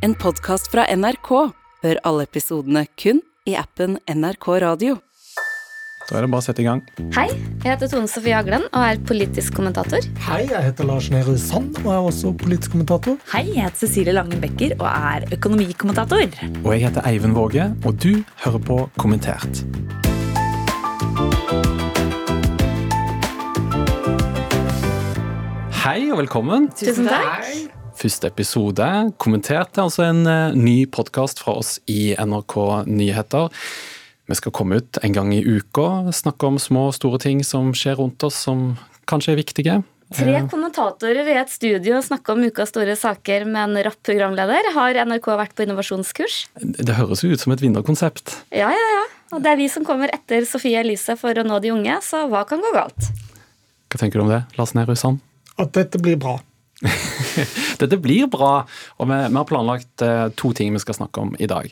En podkast fra NRK. Hør alle episodene kun i appen NRK Radio. Da er det bare å sette i gang. Hei, jeg heter Tone Sofie Aglen og er politisk kommentator. Hei, jeg heter Lars Nehru Sand og er også politisk kommentator. Hei, jeg heter Cecilie Langen Becker og er økonomikommentator. Og jeg heter Eivind Våge, og du hører på Kommentert. Hei og velkommen. Tusen takk. Første episode. Kommentert er altså en eh, ny podkast fra oss i NRK Nyheter. Vi skal komme ut en gang i uka, snakke om små og store ting som skjer rundt oss som kanskje er viktige. Tre kommentatorer i et studio snakker om ukas store saker med en rapp programleder. Har NRK vært på innovasjonskurs? Det høres jo ut som et vinnerkonsept. Ja, ja, ja. Og det er vi som kommer etter Sofie Elise for å nå de unge, så hva kan gå galt? Hva tenker du om det, Lars Nehru Sand? At dette blir bra. Dette blir bra, og vi, vi har planlagt eh, to ting vi skal snakke om i dag.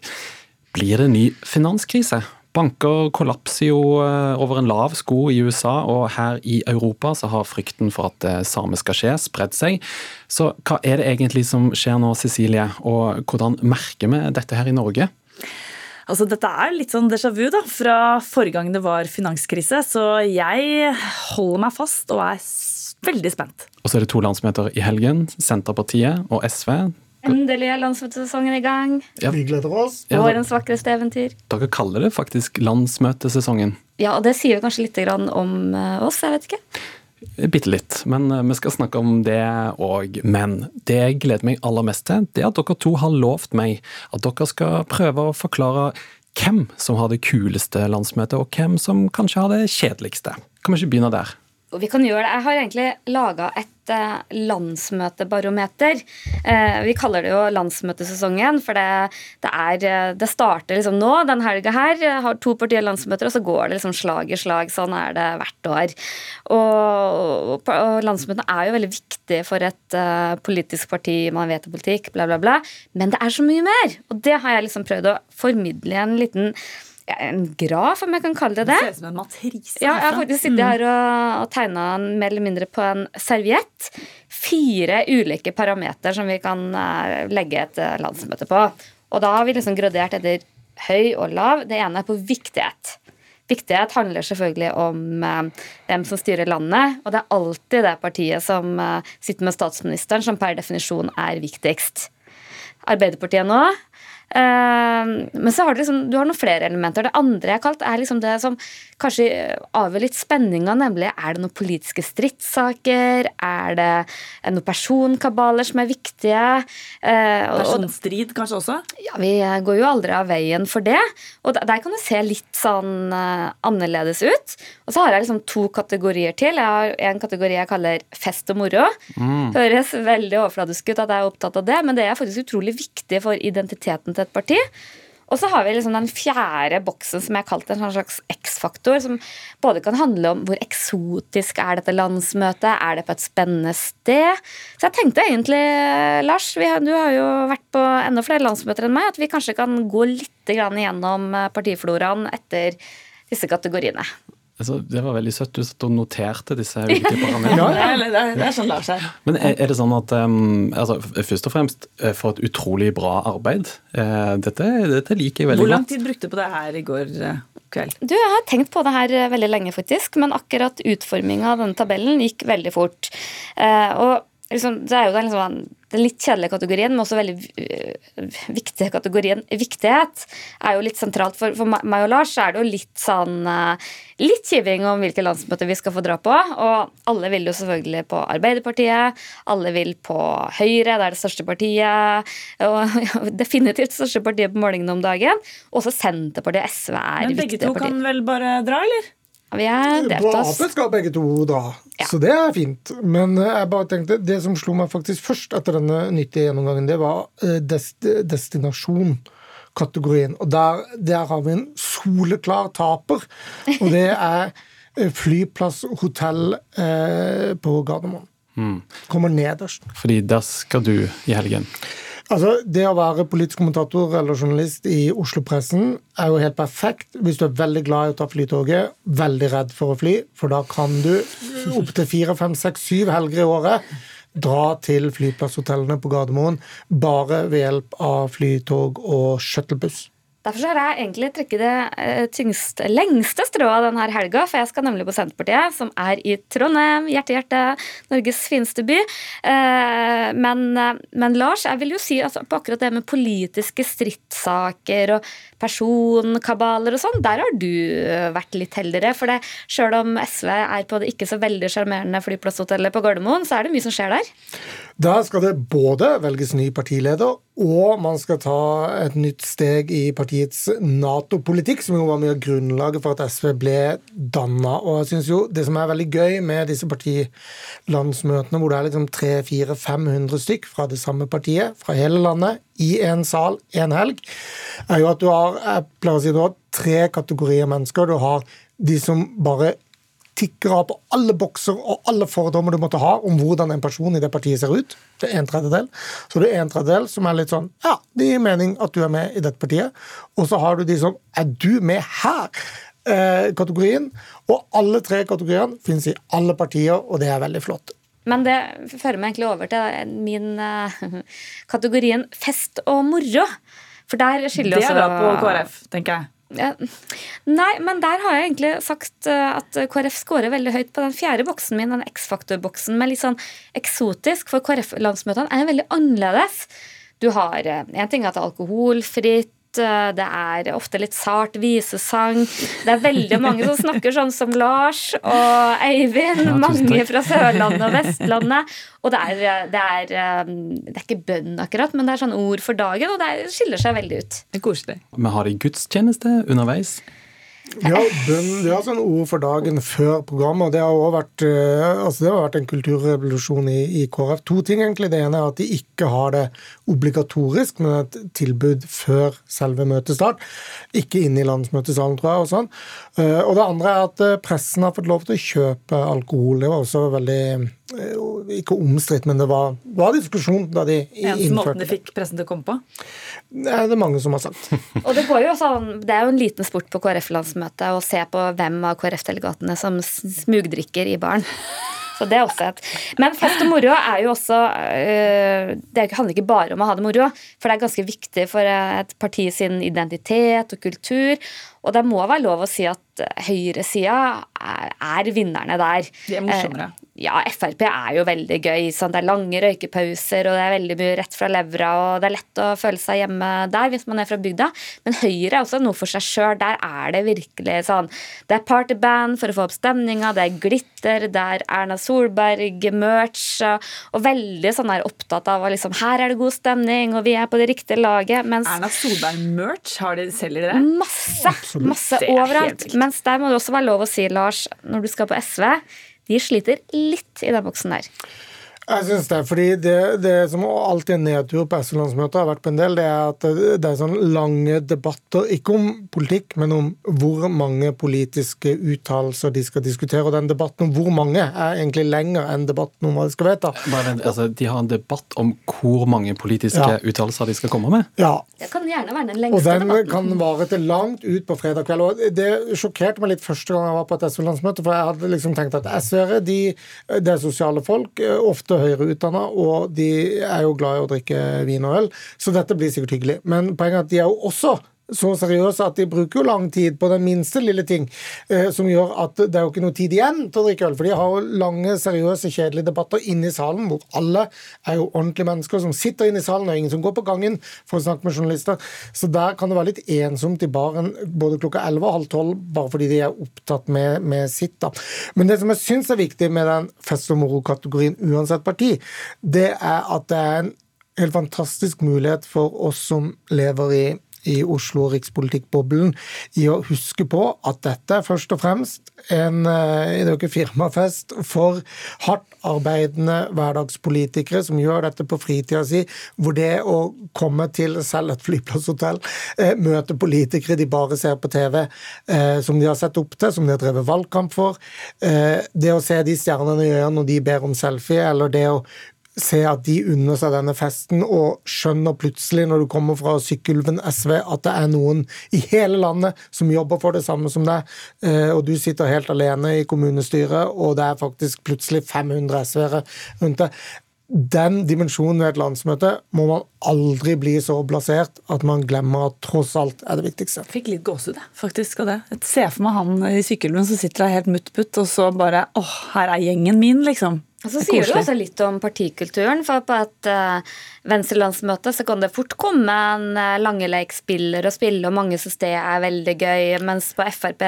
Blir det ny finanskrise? Banker kollapser jo eh, over en lav sko i USA, og her i Europa så har frykten for at det samme skal skje, spredd seg. Så hva er det egentlig som skjer nå, Cecilie, og hvordan merker vi dette her i Norge? Altså, dette er litt sånn déjà vu da, fra forrige gang det var finanskrise, så jeg holder meg fast og er veldig spent. Og så er det to landsmøter i helgen. Senterpartiet og SV. Endelig er landsmøtesesongen i gang. Ja. Vi gleder oss. Ja, Vårens vakreste eventyr. dere kaller det faktisk landsmøtesesongen. Ja, og det sier jo kanskje litt om eh, oss, jeg vet ikke. Bitte litt, men eh, vi skal snakke om det òg. Men det jeg gleder meg aller mest til, det er at dere to har lovt meg at dere skal prøve å forklare hvem som har det kuleste landsmøtet, og hvem som kanskje har det kjedeligste. Kan vi ikke begynne der? Og vi kan gjøre det. Jeg har egentlig laga et eh, landsmøtebarometer. Eh, vi kaller det jo landsmøtesesongen, for det, det, er, eh, det starter liksom nå, den helga her. Har to partier landsmøter, og så går det liksom slag i slag. Sånn er det hvert år. Og, og, landsmøtene er jo veldig viktig for et politisk parti, man vet politikk, bla, bla, bla. Men det er så mye mer! Og det har jeg liksom prøvd å formidle en liten en graf, om jeg kan kalle det det. Det ser ut som en matrise. Ja, jeg har faktisk sittet her og, og tegna mer eller mindre på en serviett. Fire ulike parametere som vi kan eh, legge et eh, landsmøte på. Og da har vi liksom gradert etter høy og lav. Det ene er på viktighet. Viktighet handler selvfølgelig om eh, hvem som styrer landet, og det er alltid det partiet som sitter med statsministeren, som per definisjon er viktigst. Arbeiderpartiet nå. Eh, men så har du liksom, du har noen flere elementer. Det andre jeg har kalt, er liksom det som kanskje avgjør litt spenninga, nemlig er det noen politiske stridssaker? Er det noen personkabaler som er viktige? Eh, Personstrid kanskje også? ja, Vi går jo aldri av veien for det. Og der, kan det se litt sånn eh, annerledes ut. Og så har jeg liksom to kategorier til. Jeg har en kategori jeg kaller fest og moro. Høres veldig overfladisk ut at jeg er opptatt av det, men det er faktisk utrolig viktig for identiteten til et parti. Og så har vi liksom den fjerde boksen som jeg har kalt en sånn slags X-faktor, som både kan handle om hvor eksotisk er dette landsmøtet, er det på et spennende sted? Så jeg tenkte egentlig, Lars, har, du har jo vært på enda flere landsmøter enn meg, at vi kanskje kan gå litt igjennom eh, partifloraen etter disse kategoriene. Altså, det var veldig søtt. Du satt og noterte disse ulike parametrene. Det det det er sånn Lars er. Men er, er det sånn at um, altså, Først og fremst eh, for et utrolig bra arbeid. Uh, dette, dette liker jeg veldig godt. Hvor lang tid brukte du på det her i går eh, kveld? Du, Jeg har tenkt på det her veldig lenge, faktisk, men akkurat utforminga av denne tabellen gikk veldig fort. Eh, og liksom, Det er jo den, liksom, den litt kjedelige kategorien, men også veldig eh, viktige kategorien viktighet, er jo litt sentralt. For, for meg og Lars er det jo litt sånn eh, Litt kiving om hvilke landsmøter vi skal få dra på. Og alle vil jo selvfølgelig på Arbeiderpartiet. Alle vil på Høyre, det er det største partiet. Og definitivt største partiet på målingene om dagen. Også Senterpartiet og SV er Men begge to partier. kan vel bare dra, eller? Vi er delt På oss. Ap skal begge to dra, Ja. så det er fint. Men eh, jeg bare tenkte, det som slo meg faktisk først etter denne nyttige gjennomgangen, det var eh, dest destinasjon-kategorien. Og der, der har vi en soleklar taper, og det er eh, flyplass, hotell eh, på Gardermoen. Kommer nederst. Fordi der skal du i helgen. Altså, Det å være politisk kommentator eller journalist i Oslo-pressen er jo helt perfekt hvis du er veldig glad i å ta flytoget, veldig redd for å fly, for da kan du opptil fire, fem, seks, syv helger i året dra til flyplasshotellene på Gardermoen bare ved hjelp av flytog og shuttlebuss. Derfor har jeg egentlig trukket det eh, tyngste, lengste strået denne helga, for jeg skal nemlig på Senterpartiet, som er i Trondheim, hjerte, hjerte, Norges fineste by. Eh, men, eh, men, Lars, jeg vil jo si at på akkurat det med politiske stridssaker og personkabaler og sånn, der har du vært litt heldigere. For det, sjøl om SV er på det ikke så veldig sjarmerende flyplasshotellet på Gardermoen, så er det mye som skjer der. Da skal det både velges ny partileder, og man skal ta et nytt steg i partiets Nato-politikk, som jo var mye av grunnlaget for at SV ble danna. Og jeg synes jo det som er veldig gøy med disse partilandsmøtene, hvor det er liksom 300-400-500 stykk fra det samme partiet, fra hele landet, i en sal en helg, er jo at du har jeg pleier å si du har tre kategorier mennesker. Du har de som bare tikker av på alle bokser og alle fordommer du måtte ha om hvordan en person i det partiet ser ut. Det er en tredjedel. Så det er en tredjedel som er litt sånn Ja, det gir mening at du er med i dette partiet. Og så har du de som Er du med her? Eh, kategorien. Og alle tre kategoriene finnes i alle partier, og det er veldig flott. Men det fører meg egentlig over til min uh, kategorien fest og moro. For der skiller også Det er bra på KrF, tenker jeg. Nei, men der har jeg egentlig sagt eh, at KrF scorer veldig høyt på den fjerde boksen min, den X-faktor-boksen, med litt sånn eksotisk, for KrF-landsmøtene er veldig annerledes. Du har En eh, ting at det er alkoholfritt, det er ofte litt sart visesang. Det er veldig mange som snakker sånn som Lars og Eivind. Ja, mange fra Sørlandet og Vestlandet. Og det er, eh, det er, eh, det er ikke bønn akkurat, men det er sånn ord for dagen, og det skiller seg veldig ut. Det er koselig. Vi har en gudstjeneste underveis. Ja, bønn det er sånn ord for dagen før programmet. og Det har også vært, eh, altså det har vært en kulturrevolusjon i, i, KrF. To ting, egentlig. Det ene er at de ikke har det obligatorisk, men et tilbud før selve møtestart. Ikke inne i landsmøtesalen, tror jeg. Og sånn. Eh, og det andre er at eh, pressen har fått lov til å kjøpe alkohol. Det var også veldig Ikke omstridt, men det var, var diskusjon da de innførte Eneste måten de fikk pressen til å komme på? Det er det mange som har sagt. og det, går jo også, det er jo en liten sport på KrF-landsmøtet å se på hvem av KrF-delegatene som smugdrikker i baren. Så det er også et. Men fest og moro er jo også øh, Det handler ikke bare om å ha det moro, for det er ganske viktig for et parti sin identitet og kultur. Og det må være lov å si at høyresida er, er vinnerne der. De er morsommere. Eh, ja, Frp er jo veldig gøy. Sånn. Det er lange røykepauser, og det er veldig mye rett fra levra, og det er lett å føle seg hjemme der hvis man er fra bygda. Men Høyre er også noe for seg sjøl. Der er det virkelig sånn Det er partyband for å få opp stemninga, det er glitter, det er Erna Solberg, merch, og veldig sånn er opptatt av at liksom Her er det god stemning, og vi er på det riktige laget. Mens Erna Solberg-merch, har de, selger de det? Masse! Masse overalt. Mens der må det også være lov å si, Lars, når du skal på SV de sliter litt i den boksen der. Jeg synes det, fordi det, det som alltid er nedtur på SV-landsmøtet, har vært på en del, det er at det er sånne lange debatter, ikke om politikk, men om hvor mange politiske uttalelser de skal diskutere. Og den debatten om hvor mange er egentlig lenger enn debatten om hva de skal vedta. Altså, de har en debatt om hvor mange politiske ja. uttalelser de skal komme med? Ja. Det kan gjerne være den lengste debatten. Og den kan vare til langt ut på fredag kveld. Og det sjokkerte meg litt første gang jeg var på et SV-landsmøte, for jeg hadde liksom tenkt at SV-ere, de, det er sosiale folk. ofte høyere utdanna, og de er jo glad i å drikke vin og øl, så dette blir sikkert hyggelig. Men poenget er at de er jo også så seriøse at de bruker jo lang tid på den minste lille ting, eh, som gjør at det er jo ikke noe tid igjen til å drikke øl. For de har jo lange, seriøse, kjedelige debatter inne i salen, hvor alle er jo ordentlige mennesker som sitter inne i salen, og ingen som går på gangen for å snakke med journalister. Så der kan det være litt ensomt i baren både klokka 11 og halv 12, bare fordi de er opptatt med, med sitt. da. Men det som jeg syns er viktig med den fest og moro-kategorien uansett parti, det er at det er en helt fantastisk mulighet for oss som lever i i Oslo og rikspolitikkboblen i å huske på at dette er først og fremst en eh, jo ikke firmafest for hardt arbeidende hverdagspolitikere som gjør dette på fritida si, hvor det å komme til selv et flyplasshotell, eh, møte politikere de bare ser på TV, eh, som de har sett opp til, som de har drevet valgkamp for, det å se de stjernene i øynene når de ber om selfie, eller det å se at de unner seg denne festen, og skjønner plutselig, når du kommer fra Sykkylven SV, at det er noen i hele landet som jobber for det samme som deg, eh, og du sitter helt alene i kommunestyret, og det er faktisk plutselig 500 SV-ere rundt deg. den dimensjonen ved et landsmøte må man aldri bli så blasert at man glemmer at tross alt er det viktigste. Fikk litt gåsehud, faktisk. av det. Jeg ser for meg han i sykkelhjelmen som sitter der helt mutt-putt, og så bare åh, her er gjengen min, liksom. Og så sier du også litt om partikulturen, for på et uh, venstrelandsmøte så kan det fort komme en uh, Langeleik-spiller og spille, og mange syns det er veldig gøy, mens på Frp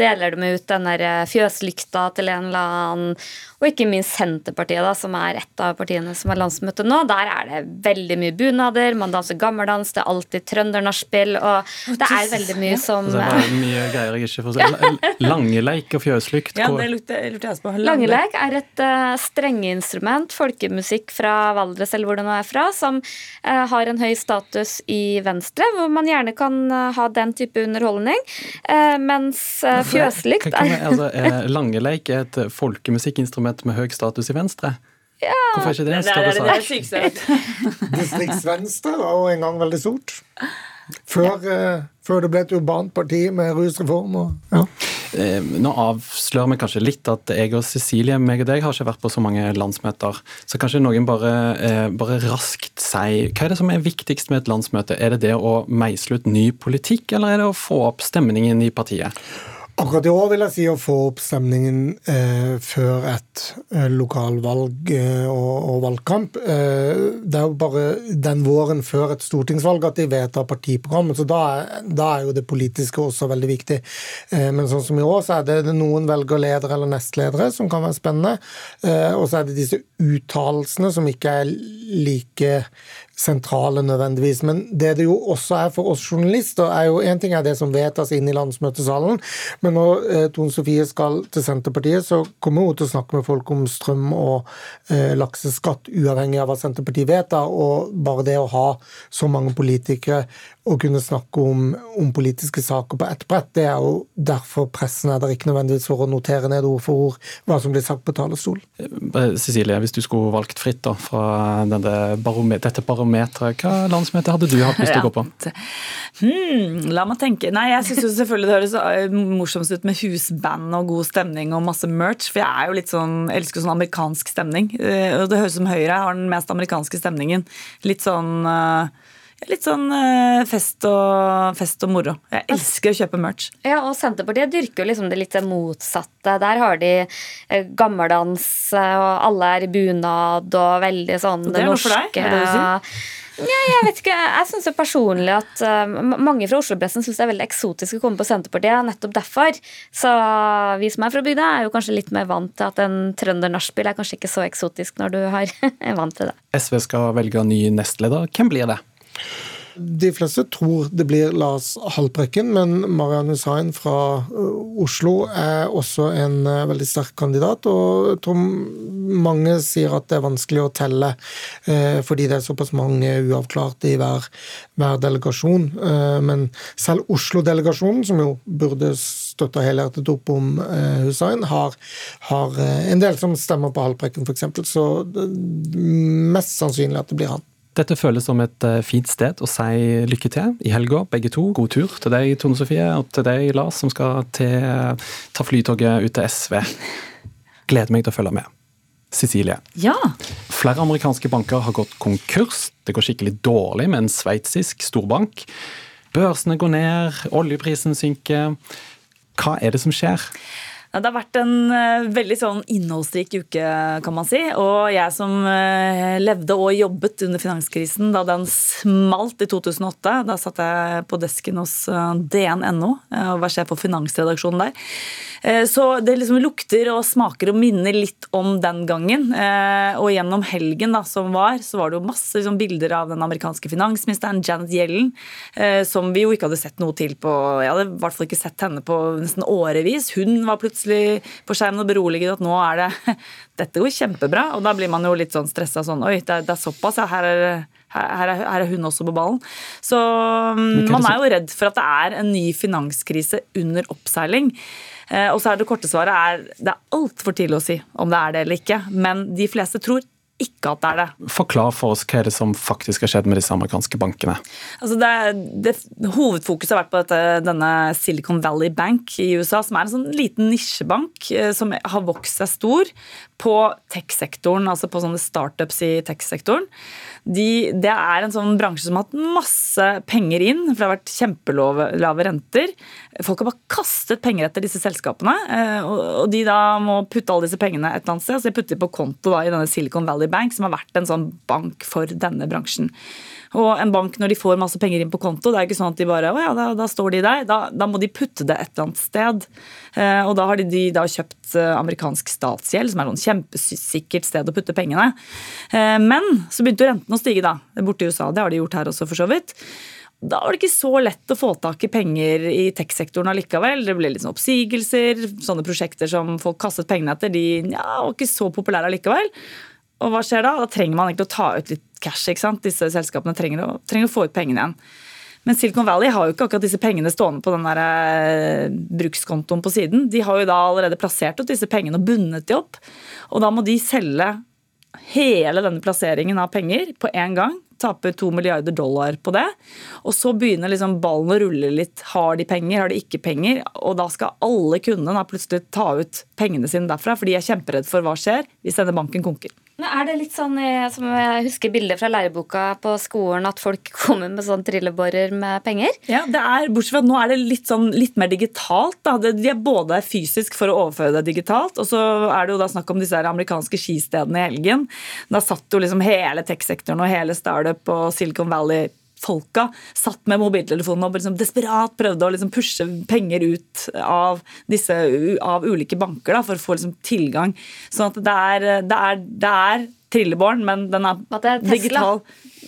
deler de ut den der uh, fjøslykta til en eller annen. Og ikke minst Senterpartiet, da, som er et av partiene som har landsmøte nå. Der er det veldig mye bunader, man danser gammeldans, det er alltid trøndernachspiel, og det er veldig mye som Altså, det er mye greier jeg ikke får se. Langeleik og fjøslykt. Ja, det lurte lurte jeg på. Langeleik er et uh, strengeinstrument, folkemusikk fra Valdres eller hvor det nå er fra, som eh, har en høy status i Venstre, hvor man gjerne kan eh, ha den type underholdning. Eh, mens uh, fjøslykt er altså, er Langeleik er et folkemusikkinstrument med høy status i Venstre. Hvorfor er ikke det en Det er større det, det, er sak? jeg. Distriktsvenstre var jo en gang veldig stort. Før, eh, før det ble et urbant parti med rusreform og ja. Eh, Nå avslører vi kanskje litt at jeg og Cecilie meg og deg har ikke vært på så mange landsmøter. Så kanskje noen bare, eh, bare raskt sier hva er det som er viktigst med et landsmøte? Er det det å meisle ut ny politikk, eller er det å få opp stemningen i partiet? Akkurat i år vil jeg si å få opp stemningen eh, før et eh, lokalvalg eh, og, og valgkamp. Eh, det er jo bare den våren før et stortingsvalg at de vedtar partiprogrammet, så da er, da er jo det politiske også veldig viktig. Eh, men sånn som i år, så er det noen velger ledere eller nestledere som kan være spennende, eh, og så er det disse uttalelsene som ikke er like sentrale nødvendigvis. Men det det jo også er for oss journalister, er jo en ting er det som vedtas inn i landsmøtesalen, men når eh, Tone Sofie skal til Senterpartiet, så kommer hun til å snakke med folk om strøm og eh, lakseskatt, uavhengig av hva Senterpartiet vedtar. Og bare det å ha så mange politikere og kunne snakke om, om politiske saker på ett brett, det er jo derfor pressen er der, ikke nødvendigvis for å notere ned ord for ord hva som blir sagt på talerstol. Eh, Cecilie, hvis du skulle valgt fritt da, fra dette barometeret, hva landsmøte hadde du hatt lyst til å gå på? Hmm, la meg tenke. Nei, jeg syns selvfølgelig det høres eh, morsomst ut med husband og god stemning og masse merch. For jeg er jo litt sånn, elsker sånn amerikansk stemning. Eh, Og det høres ut som Høyre har den mest amerikanske stemningen. Litt sånn eh, Litt sånn eh, fest og, fest og moro. Jeg elsker å kjøpe merch. Ja, og Senterpartiet dyrker jo liksom det litt motsatte. Der har de eh, gammeldans, eh, og alle er i bunad og veldig sånn Og det er noe for deg, norske er det du Ja, jeg vet ikke. Jeg syns personlig at uh, mange fra Oslo-pressen syns det er veldig eksotisk å komme på Senterpartiet. Nettopp derfor. Så vi som er fra bygda, er jo kanskje litt mer vant til at en trønder-nachspiel er kanskje ikke så eksotisk når du har er vant til det. SV skal velge ny nestleder. Hvem blir det? De fleste tror det blir Lars Haltbrekken, men Marian Hussein fra Oslo er også en veldig sterk kandidat. Og jeg tror mange sier at det er vanskelig å telle, eh, fordi det er såpass mange uavklarte i hver, hver delegasjon. Eh, Men selv Oslo-delegasjonen, som jo burde støtta helhjertet opp om eh, Hussein, har, har eh, en del som stemmer på Haltbrekken, f.eks. Så det er mest sannsynlig at det blir han. Dette føles som et eh, fint sted å si lykke til i helga, begge to. God tur til deg, Tone Sofie, og til deg, Lars, som skal til, ta flytoget ut til SV. Gleder meg til å følge med. Cecilie. Ja. Flere amerikanske banker har gått konkurs. Det går skikkelig dårlig med en sveitsisk storbank. Børsene går ned, oljeprisen synker. Hva er det som skjer? Det har vært en eh, veldig sånn innholdsrik uke, kan man si. Og jeg som eh, levde og jobbet under finanskrisen da den smalt i 2008, da satt jeg på desken hos eh, DN.no og var sjef for finansredaksjonen der. Så det liksom lukter og smaker og minner litt om den gangen. Og gjennom helgen da, som var, så var det jo masse liksom, bilder av den amerikanske finansministeren Janet Yellen, som vi jo ikke hadde sett noe til på Jeg hadde i hvert fall ikke sett henne på nesten årevis. Hun var plutselig på skjermen og beroliget at nå er det Dette går kjempebra. Og da blir man jo litt sånn stressa sånn Oi, det er, det er såpass, ja. Her er, her, er, her er hun også på ballen. Så mm, man er jo redd for at det er en ny finanskrise under oppseiling. Eh, Og så er det korte svaret er det er altfor tidlig å si om det er det eller ikke. Men de fleste tror ikke at det er det. Forklar for oss hva er det som faktisk har skjedd med disse amerikanske bankene. Altså det, det, hovedfokuset har vært på dette, denne Silicon Valley Bank i USA, som er en sånn liten nisjebank eh, som har vokst seg stor på tech-sektoren, altså på sånne startups i tech-sektoren. De, det er en sånn bransje som har hatt masse penger inn, for det har vært kjempelave renter. Folk har bare kastet penger etter disse selskapene, eh, og de da må putte alle disse pengene et eller annet sted. Så de putter de på konto da i denne Silicon Valley Bank, som har vært en sånn bank for denne bransjen. Og en bank, når de får masse penger inn på konto, det er ikke sånn at de bare Å ja, da, da står de der. Da, da, må de putte det et eller annet sted. Eh, og da har de, de da kjøpt eh, amerikansk statsgjeld, som er et kjempesikkert sted å putte pengene. Eh, men så begynte jo rentene å stige, da. Borte i USA. Det har de gjort her også, for så vidt. Da var det ikke så lett å få tak i penger i tech-sektoren allikevel. Det ble litt sånn oppsigelser. Sånne prosjekter som folk kastet pengene etter, de ja, var ikke så populære allikevel. Og hva skjer da? Da trenger man egentlig å ta ut litt cash. ikke sant? Disse selskapene trenger å, trenger å få ut pengene igjen. Men Silicon Valley har jo ikke akkurat disse pengene stående på den der eh, brukskontoen på siden. De har jo da allerede plassert ut disse pengene og bundet de opp. Og da må de selge hele denne plasseringen av penger på én gang. Tape to milliarder dollar på det. Og så begynner liksom ballen å rulle litt. Har de penger, har de ikke penger? Og da skal alle kundene plutselig ta ut pengene sine derfra, for de er kjemperedd for hva skjer hvis denne banken konker. Er det litt sånn som jeg husker bildet fra læreboka på skolen, at folk kommer med sånn trillebårer med penger? Ja, det er, bortsett fra at nå er det litt, sånn, litt mer digitalt. Da. De er både fysisk for å overføre det digitalt, og så er det jo da snakk om disse amerikanske skistedene i helgen. Da satt jo liksom hele tech-sektoren og hele startup og Silicon Valley folka satt med mobiltelefonen og liksom desperat prøvde å liksom pushe penger ut av, disse, av ulike banker da, for å få liksom tilgang. Sånn at det er, det er, det er trillebåren, men den er, er digital.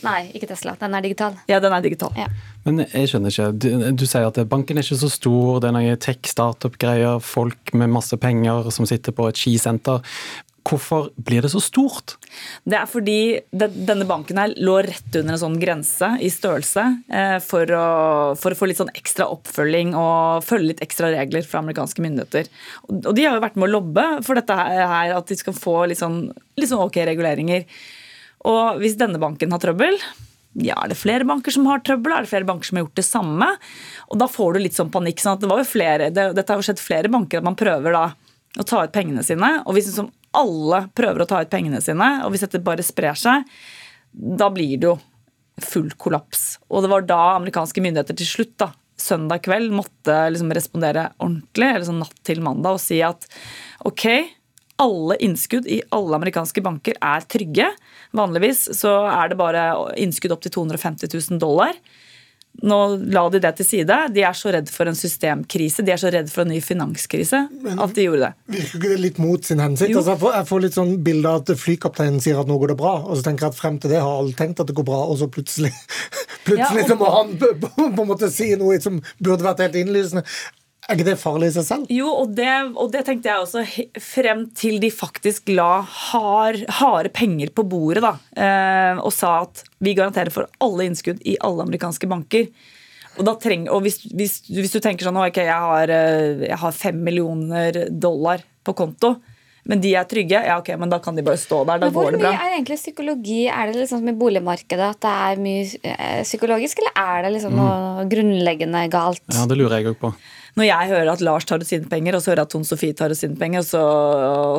Nei, ikke Tesla. Den er digital. Ja, den er digital. Ja. Men jeg skjønner ikke. Du, du, sier at banken er ikke så stor, det er noen tech-startup-greier, folk med masse penger som sitter på et skisenter. Hvorfor blir det så stort? Det er fordi denne banken her lå rett under en sånn grense i størrelse eh, for, å, for, å, få litt sånn ekstra oppfølging og følge litt ekstra regler fra amerikanske myndigheter. Og, de har jo vært med å lobbe for dette her, at de skal få litt sånn, litt sånn ok reguleringer. Og hvis denne banken har trøbbel, ja, er det flere banker som har trøbbel? Er det flere banker som har gjort det samme? Og da får du litt sånn panikk. sånn at det var jo flere, det, Dette har jo skjedd flere banker at man prøver da å ta ut pengene sine. Og hvis liksom alle prøver å ta ut pengene sine, og hvis dette bare sprer seg, da blir det jo full kollaps. Og det var da amerikanske myndigheter til slutt, da, søndag kveld, måtte liksom respondere ordentlig, eller sånn natt til mandag, og si at ok, alle innskudd i alle amerikanske banker er trygge. Vanligvis så er det bare innskudd opp til 250 000 dollar. Nå la de det til side. De er så redd for en systemkrise, de er så redd for en ny finanskrise Men, at de gjorde det. Virker ikke det litt mot sin hensikt? Altså, jeg, får, jeg, får, litt sånn bilde av at flykapteinen sier at nå går det bra, og så tenker jeg at frem til det har alle tenkt at det går bra, og så plutselig, plutselig ja, og... så må han på en måte si noe som burde vært helt innlysende. Er ikke det farlig i seg selv? Jo, og det, og det, tenkte jeg også. Frem til de faktisk la hard, harde penger på bordet da, eh, og sa at vi garanterer for alle innskudd i alle amerikanske banker. Og, treng, og hvis, hvis, hvis, du tenker sånn ok, jeg har, eh, fem millioner dollar på konto, men de er trygge, ja ok, men da kan de bare stå der. Da går det bra. Hvor mye er egentlig psykologi? Er det liksom som i boligmarkedet at det er mye eh, psykologisk, eller er det liksom noe mm. grunnleggende galt? Ja, det lurer jeg òg på når jeg hører at Lars tar ut sine penger, og så hører jeg at Tone Sofie tar ut sine penger, og så,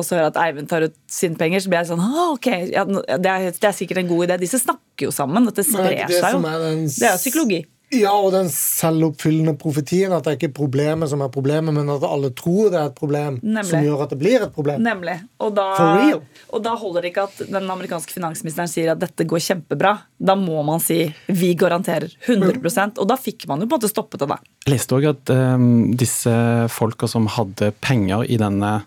og så hører jeg at Eivind tar ut sine penger, så blir jeg sånn ah, ok, ja, det, er, det, er, sikkert en god idé. Disse snakker jo sammen. Dette sprer seg jo. Det er psykologi. Ja, og den selvoppfyllende profetien. At det er ikke problemet som er problemet, men at alle tror det er et problem Nemlig. som gjør at det blir et problem. Nemlig. Og da, og da holder det ikke at den amerikanske finansministeren sier at dette går kjempebra. Da må man si vi garanterer 100% Og da fikk man jo på en måte stoppet det. da. Jeg leste òg at um, disse folka som hadde penger i denne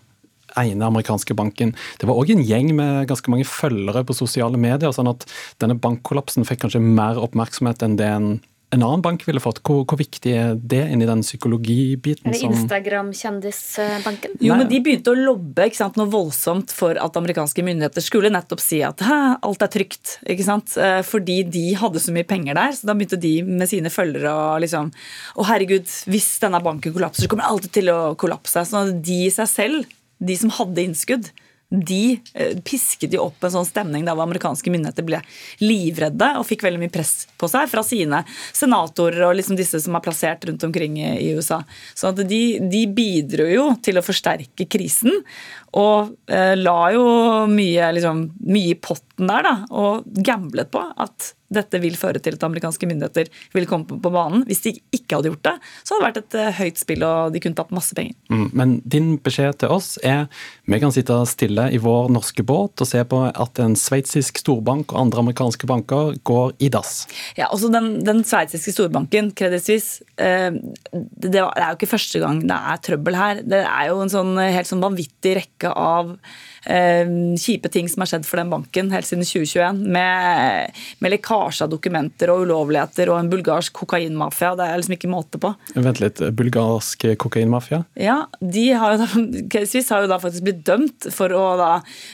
ene amerikanske banken. Det var òg en gjeng med ganske mange følgere på sosiale medier. sånn at denne bankkollapsen fikk kanskje mer oppmerksomhet enn det en en annen bank ville fått. Hvor, hvor viktig er det inni den psykologibiten? Er det Instagram-kjendisbanken? Jo, men de begynte å lobbe sant, noe voldsomt for at amerikanske myndigheter skulle nettopp si at alt er trygt. ikke sant? Eh, fordi de hadde så mye penger der. Så da begynte de med sine følgere å liksom Å, herregud, hvis denne banken kollapser, så kommer det alltid til å kollapse. Så de i seg selv, de som hadde innskudd, de eh, pisket jo opp en sånn stemning der amerikanske myndigheter ble livredde og fikk veldig mye press på seg fra sine senatorer og liksom disse som er plassert rundt omkring i USA. Så de, de bidro jo til å forsterke krisen og eh, la jo mye, liksom, i potten der da, og gamblet på at dette vil føre til at amerikanske myndigheter vil komme på banen. Hvis de ikke hadde gjort det, så hadde det vært et eh, høyt spill, og de kunne tatt masse penger. Mm, men din beskjed til oss er vi kan sitte stille i vår norske båt og se på at en sveitsisk storbank og andre amerikanske banker går i dass. Ja, også Den, den sveitsiske storbanken, Credit Suisse, eh, det, er jo ikke første gang det er trøbbel her. Det er jo en sånn helt sånn vanvittig rekke av eh, kjipe ting som har skjedd for den banken helt siden 2021. Med, med lekkasje av dokumenter og ulovligheter og en bulgarsk kokainmafia. Det er liksom ikke måte på. Vent litt, bulgarsk kokainmafia? Ja, de har jo da, Swiss har jo da faktisk blitt dømt for å da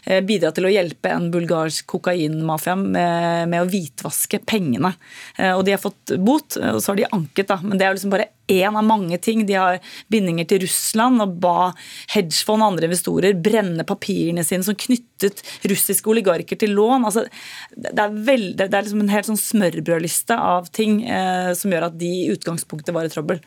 eh, bidra til å hjelpe en bulgarsk kokainmafia med, med å hvitvaske pengene. Eh, og de har fått bot, og så har de anket, da. Men det er jo liksom bare én av mange ting. De har bindinger til Russland og ba hedgefond og andre investorer brenne papirene sine som knyttet russiske oligarker til lån. Altså, det, er veld, det er liksom en helt sånn smørbrødliste av ting eh, som gjør at de i utgangspunktet var i trøbbel.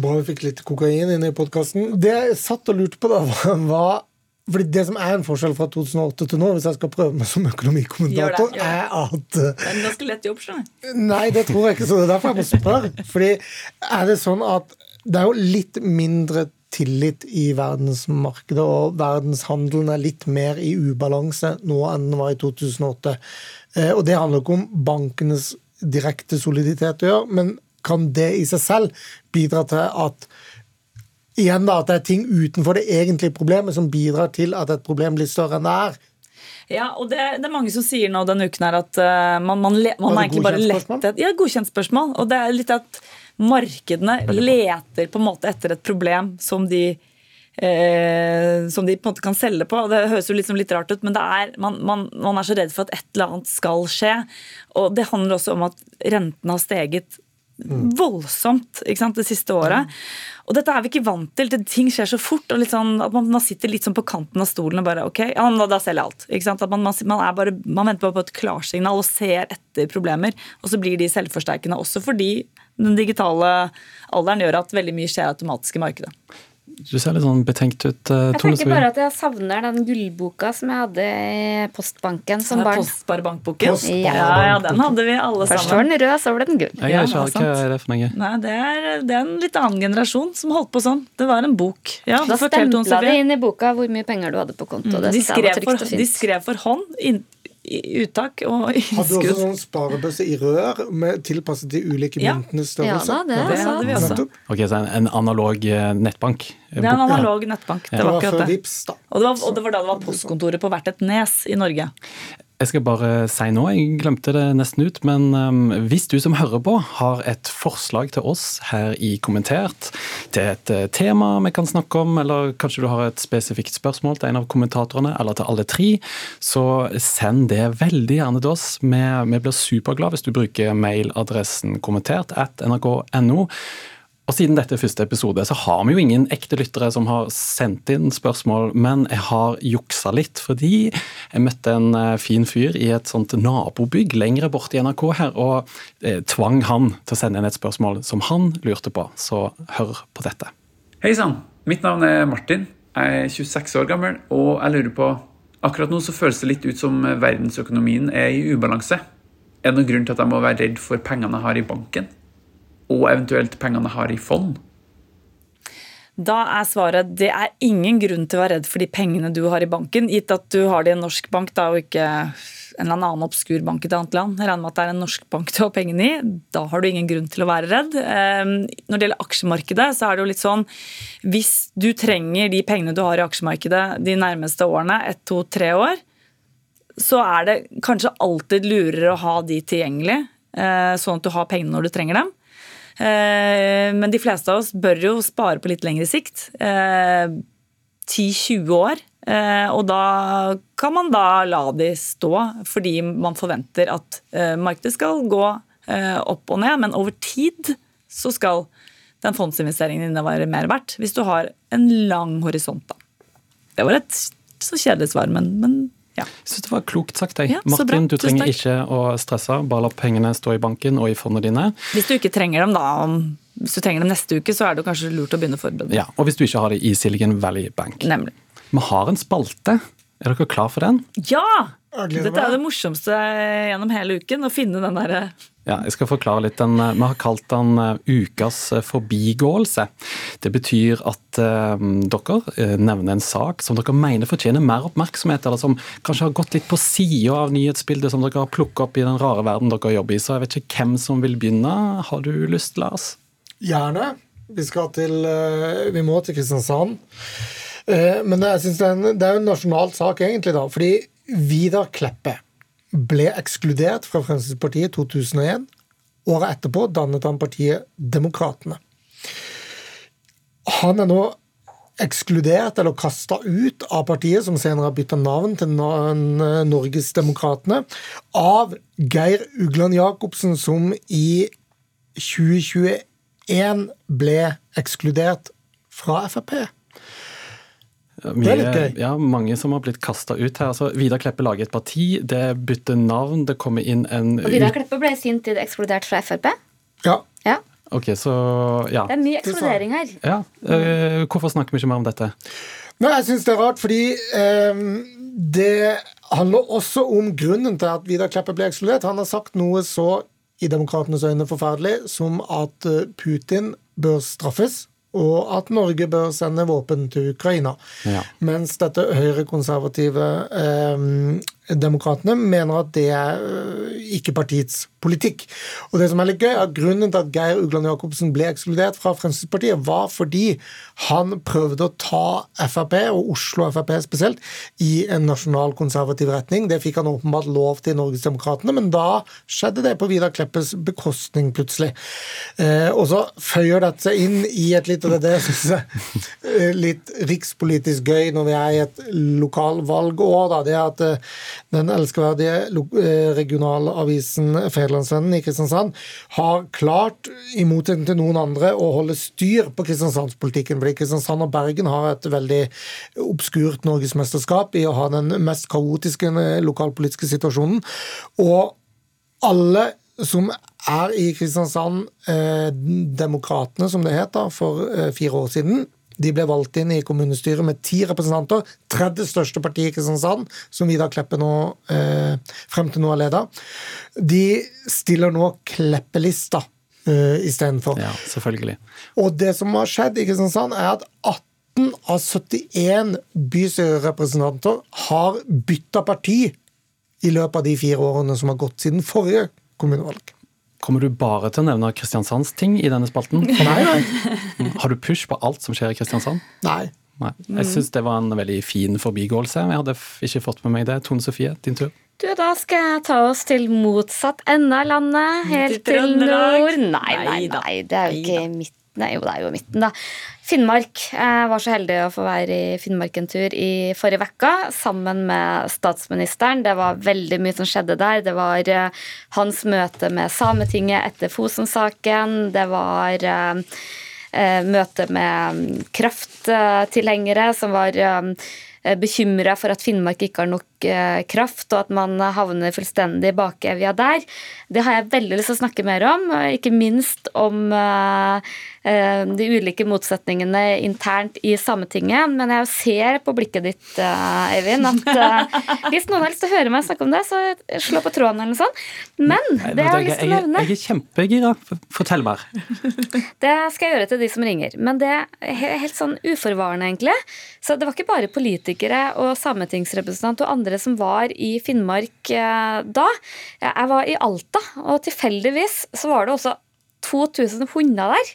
Bra vi fikk litt kokain inn i podkasten. Det jeg satt og lurte på, da, var fordi Det som er en forskjell fra 2008 til nå, hvis jeg skal prøve meg som økonomikommentator, gjør det, gjør det. er at Det er en ganske lett jobb, skjønner Nei, det tror jeg ikke. så Det er derfor jeg må spørre. Fordi er det sånn at det er jo litt mindre tillit i verdensmarkedet, og verdenshandelen er litt mer i ubalanse nå enn den var i 2008. Eh, og det handler ikke om bankenes direkte soliditet å gjøre, men kan det i seg selv bidra til at igjen da, at det er ting utenfor det egentlige problemet som bidrar til at et problem blir større enn det er. Ja, og det, det, er mange som sier nå denne uken her at uh, man, man, le, man er egentlig bare lett Ja, godkjent spørsmål. Og det er litt at markedene leter på en måte etter et problem som de eh, som de på en måte kan selge på. og Det høres jo liksom litt rart ut, men er, man, man, man, er så redd for at et eller annet skal skje. Og det handler også om at rentene har steget voldsomt sant, det siste året. Og dette er vi ikke vant til. Ting skjer så fort. og sånn, at man, man, sitter litt sånn på kanten av stolen og bare ok, ja, da, selger jeg alt. Man, man, bare, man venter bare på et klarsignal og ser etter problemer. Og så blir de selvforsterkende også fordi den digitale alderen gjør at veldig mye skjer automatisk i markedet. Du ser litt sånn betenkt ut. Uh, jeg tenker bare at jeg savner den gullboka som jeg hadde i Postbanken som barn. Postsparebankboken? Ja. ja, den hadde vi alle Først sammen. Først var den rød, så ble den gull. Jeg ja, ikke, er det for meg. Nei, det er, det er, en litt annen generasjon som holdt på sånn. Det var en bok. Ja, da stempla de inn i boka hvor mye penger du hadde på konto. Mm, de, skrev for, de skrev for hånd uttak og innskudd. Hadde du også noen sparebøsse i rør med tilpasset de ulike myntenes størrelse? Ja, da, det, det hadde vi også. Ok, Så en, en analog eh, nettbank? Det er en analog nettbank. Det var akkurat det. Og det var, og det var da det var postkontoret på hvert et nes i Norge. Jeg skal bare si nå, jeg glemte det nesten ut, men um, hvis du som hører på har et forslag til oss her i Kommentert, til et uh, tema vi kan snakke om, eller kanskje du har et spesifikt spørsmål til en av kommentatorene, eller til alle tre, så send det veldig gjerne til oss. Vi blir superglade hvis du bruker mailadressen kommentert at nrk.no. Og Siden dette er første episode, så har vi jo ingen ekte lyttere som har sendt inn spørsmål, men jeg har juksa litt, fordi jeg møtte en eh, fin fyr i et sånt nabobygg lengre borte i NRK her, og eh, tvang han til å sende inn et spørsmål som han lurte på. Så hør på dette. Hei sann, mitt navn er Martin. Jeg er 26 år gammel, og jeg lurer på Akkurat nå så føles det litt ut som verdensøkonomien er i ubalanse. Er det noen grunn til at jeg må være redd for pengene jeg har i banken? Og eventuelt pengene har i fond? Da er svaret det er ingen grunn til å være redd for de pengene du har i banken, gitt at du har det i en norsk bank da, og ikke en eller annen obskur bank i et annet land. Jeg regner med at det er en norsk bank du har pengene i. Da har du ingen grunn til å være redd. Ehm, når det gjelder aksjemarkedet, så er det jo litt sånn Hvis du trenger de pengene du har i aksjemarkedet de nærmeste årene, ett, to, tre år, så er det kanskje alltid lurere å ha de tilgjengelig, eh, sånn at du har pengene når du trenger dem. Eh, men de fleste av oss bør jo spare på litt lengre sikt. 10-20 eh, år. Eh, og da kan man da la de stå, fordi man forventer at markedet skal gå opp og ned. Men over tid så skal den fondsinvesteringen din være mer verdt hvis du har en lang horisont. da. Det var et så kjedelig svar, men, men ja. Jeg synes det var klokt sagt. Jeg. Ja. Martin, du trenger ikke å stresse. Bare la pengene stå i banken og i fondene dine. Hvis du ikke trenger dem, da, hvis du trenger dem neste uke, så er det kanskje lurt å begynne å forberede deg. Ja, Og hvis du ikke har det i Silicon Valley Bank. Nemlig. Vi har en spalte. Er dere klar for den? Ja! Dette er det morsomste gjennom hele uken, å finne den derre Ja, jeg skal forklare litt. Den, eh, vi har kalt den eh, ukas eh, forbigåelse. Det betyr at eh, dere nevner en sak som dere mener fortjener mer oppmerksomhet, eller som kanskje har gått litt på sida av nyhetsbildet som dere har plukket opp i den rare verden dere jobber i. Så jeg vet ikke hvem som vil begynne. Har du lyst, Lars? Gjerne. Vi skal til Vi må til Kristiansand. Men jeg synes det, er en, en nasjonal sak, egentlig, da. Fordi Vidar Kleppe ble ekskludert fra Fremskrittspartiet i 2001. Året etterpå dannet han partiet Demokratene. Han er nå ekskludert eller kasta ut av partiet, som senere har bytta navn til Norgesdemokratene, av Geir Ugland Jacobsen, som i 2021 ble ekskludert fra Frp. Mye, Det er litt gøy. Ja, mange som har blitt kasta ut her. Altså, Vidar Kleppe lager et parti, det bytter navn, det kommer inn en Og Vidar Kleppe ble i sin tid ekskludert fra Frp. Ja. Ja, Ok, så ja. Det er mye ekskludering her. ja. eh, hvorfor snakker vi ikke mer om dette? Nei, jeg syns det er rart, fordi um, det handler også om grunnen til at Vidar Kleppe ble ekskludert. Han har sagt noe så i demokratenes øyne forferdelig som at eh, Putin bør straffes, og at Norge bør sende våpen til Ukraina. Ja. Mens dette høyrekonservative eh, demokratene mener at det er eh, ikke partiets politikk. Og det som er litt gøy, er Grunnen til at Geir Ugland Jacobsen ble ekskludert fra Fremskrittspartiet, var fordi han prøvde å ta Frp, og Oslo Frp spesielt, i en nasjonalkonservativ retning. Det fikk han åpenbart lov til i Norgesdemokratene, men da skjedde det på Vidar Kleppes bekostning, plutselig. Eh, og så føyer dette seg inn i et litt, og det er det jeg synes er eh, litt rikspolitisk gøy når vi er i et lokalvalgår, da, det er at eh, den elskverdige eh, regionalavisen Federlandsvennen i Kristiansand har klart, i motsetning til noen andre, å holde styr på kristiansandspolitikken. Fordi Kristiansand og Bergen har et veldig obskurt norgesmesterskap i å ha den mest kaotiske eh, lokalpolitiske situasjonen. Og alle som er i Kristiansand, eh, Demokratene som det het for eh, fire år siden, de ble valgt inn i kommunestyret med ti representanter. Tredje største parti i Kristiansand, som Vidar Kleppe nå, eh, frem til nå har leda. De stiller nå Kleppelista eh, istedenfor. Ja, selvfølgelig. Og det som har skjedd i Kristiansand, er at 18 av 71 bystyrerepresentanter har bytta parti i løpet av de fire årene som har gått siden forrige kommunevalg. Kommer du bare til å nevne Kristiansands ting i denne spalten? Nei, nei. Har du push på alt som skjer i Kristiansand? nei. Nei. Jeg syns det var en veldig fin forbigåelse. Jeg hadde ikke fått med meg det. Tone Sofie, din tur. Du, Da skal jeg ta oss til motsatt ende av landet, helt Til til nord. Nei, nei, nei, det er jo ikke Neida. Nei, jo, det er jo midten, da. Finnmark. Jeg var så heldig å få være i Finnmark en tur i forrige uke sammen med statsministeren. Det var veldig mye som skjedde der. Det var eh, hans møte med Sametinget etter Fosen-saken. Det var eh, eh, møte med mm, krafttilhengere som var bekymra for at Finnmark ikke har nok kraft, og at man havner fullstendig i bakevja der. Det har jeg veldig lyst til å snakke mer om, ikke minst om eh, eh, de ulike motsetningene internt i Sametinget. Men jeg ser på blikket ditt, eh, Eivind, at hvis noen har lyst til å høre meg snakke om det, så slå på tråden eller noe sånt. Men det jeg har lyst til å nevne jeg er kjempegira. Fortell mer. det skal jeg gjøre til de som ringer. Men det er helt sånn uforvarende, egentlig. Så det var ikke bare politikere og sametingsrepresentant og andre som var i Finnmark eh, da. Jeg var i Alta, og tilfeldigvis så var det også 2000 hunder der.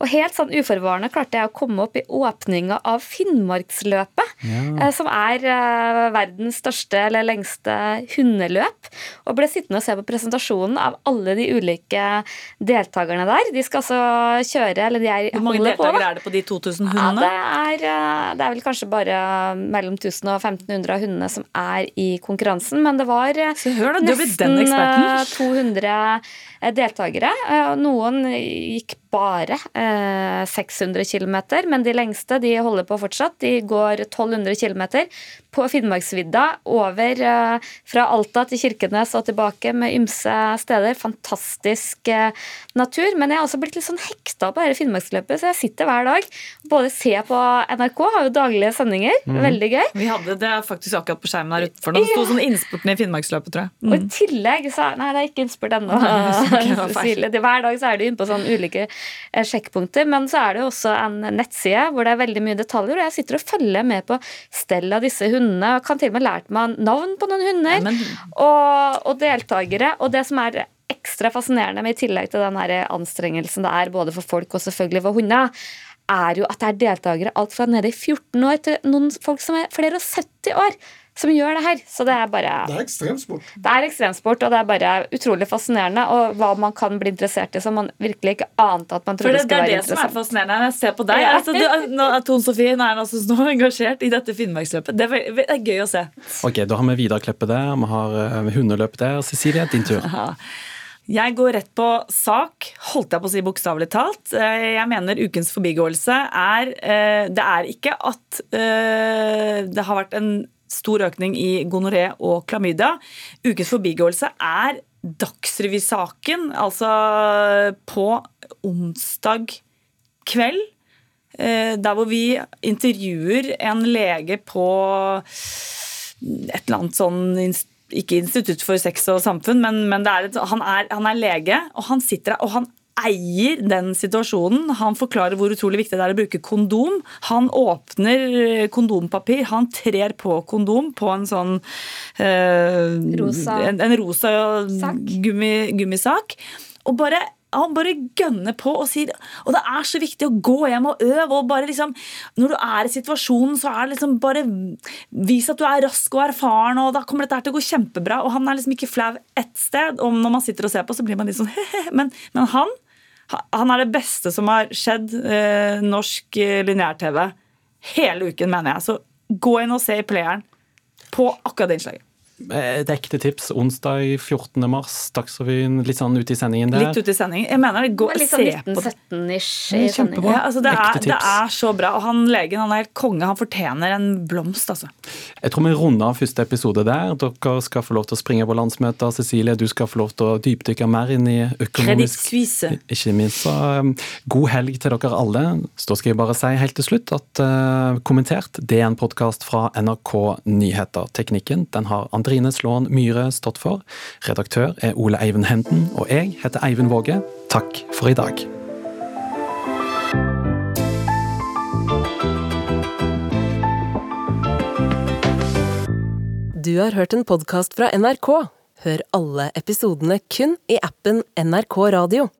Og helt sånn uforvarende klarte jeg å komme opp i åpninga av Finnmarksløpet, ja. som er eh, verdens største eller lengste hundeløp. Og ble sittende og se på presentasjonen av alle de ulike deltakerne der. De skal altså kjøre, eller de er Hvor mange deltakere er det på de 2000 Ja, hundene? det, er, eh, det er vel kanskje bare mellom 1000 og 1500 av hundene som er i konkurransen, men det var eh, Så hør da, du nesten den eh, 200 deltakere. Eh, Noen gikk bare eh, 600 km, men de lengste de holder på fortsatt. De går 1200 km på Finnmarksvidda over eh, fra Alta til Kirkenes og tilbake med ymse steder. Fantastisk eh, natur. Men jeg har også blitt litt sånn hekta på dette Finnmarksløpet, så jeg sitter hver dag. Både ser på NRK, har jo daglige sendinger. Mm. Veldig gøy. Vi hadde det faktisk akkurat på skjermen her utenfor. Det sto sånn innspurten i Finnmarksløpet, tror jeg. Og i tillegg så Nei, det er ikke innspurt ennå. Hver dag så er du inne på sånne ulike eh, sjekkpunkter. Men så er det jo også en nettside hvor det er veldig mye detaljer. Og jeg sitter og følger med på stell av disse hundene. Og kan til og med lært meg navn på noen hunder. Men- og, og deltakere. Og det som er ekstra fascinerende med i tillegg til den her anstrengelsen det er både for folk og selvfølgelig for hunder, er jo at det er deltakere alt fra nede i 14 år til noen folk som er flere og 70 år, som gjør det her. Så det er bare Det er ekstremsport. det er ekstremsport, og det er bare utrolig fascinerende. Og hva man kan bli interessert i som man virkelig ikke ante at man trodde det, det skulle er For det som er fascinerende når jeg ser på deg. Ja. Altså, du, nå er Tone Sofie nå er hun altså så engasjert i dette Finnmarksløpet. Det er, det er gøy å se. Ok, Da har vi Vidar Kleppe der, vi har uh, hundeløp der. Cecilie, din tur. Jeg går rett på sak, holdt jeg på å si bokstavelig talt. Eh, Jeg mener ukens forbigåelse er eh, Det er ikke at det har vært en stor økning i gonoré og klamydia. Ukens forbigåelse er Dagsrevy-saken, altså på onsdag kveld. eh, Der hvor vi intervjuer en lege på et eller annet sånn ikke Institutt for sex og samfunn, men, men er et, han, er, han er lege, og han sitter der, og han eier den situasjonen. Han forklarer hvor utrolig viktig det er å bruke kondom. Han åpner eh, kondompapir, han trer på kondom på en sånn eh, Rosa en, en rosa sak. gummi, gummisak. Og bare han bare gønner på og sier Og det er så viktig å gå hjem og øve. og bare liksom, Når du er i situasjonen, så er det liksom bare Vis at du er rask og erfaren, og da kommer dette her til å gå kjempebra. Og han er liksom ikke flau ett sted. Og når man sitter og ser på, så blir man litt sånn he-he. Men, men han han er det beste som har skjedd eh, norsk eh, lineær-TV hele uken, mener jeg. Så gå inn og se i playeren på akkurat det innslaget. Et ekte tips. Onsdag 14. mars, Dagsrevyen litt sånn ute i sendingen der. Litt ute i sendingen. Jeg mener det, gå, se på. litt sånn 1917-ish i er kjempebra. sendingen. Ja, altså det, er, det er så bra. Og han legen han er helt konge. Han fortjener en blomst, altså. Jeg tror vi runder av første episode der. Dere skal få lov til å springe på landsmøter. Cecilie, du skal få lov til å dypdykke mer inn i økonomisk Suisse. Ikke minst. Så um, god helg til dere alle. Så da skal jeg bare si helt til slutt at uh, Kommentert det er en podkast fra NRK Nyheter. Teknikken den har Andrine Slåen Myhre stått for. Redaktør er Ole Eivind Henden, og jeg heter Eivind Våge. Takk for i dag. Du har hørt en podkast fra NRK. Hør alle episodene kun i appen NRK Radio.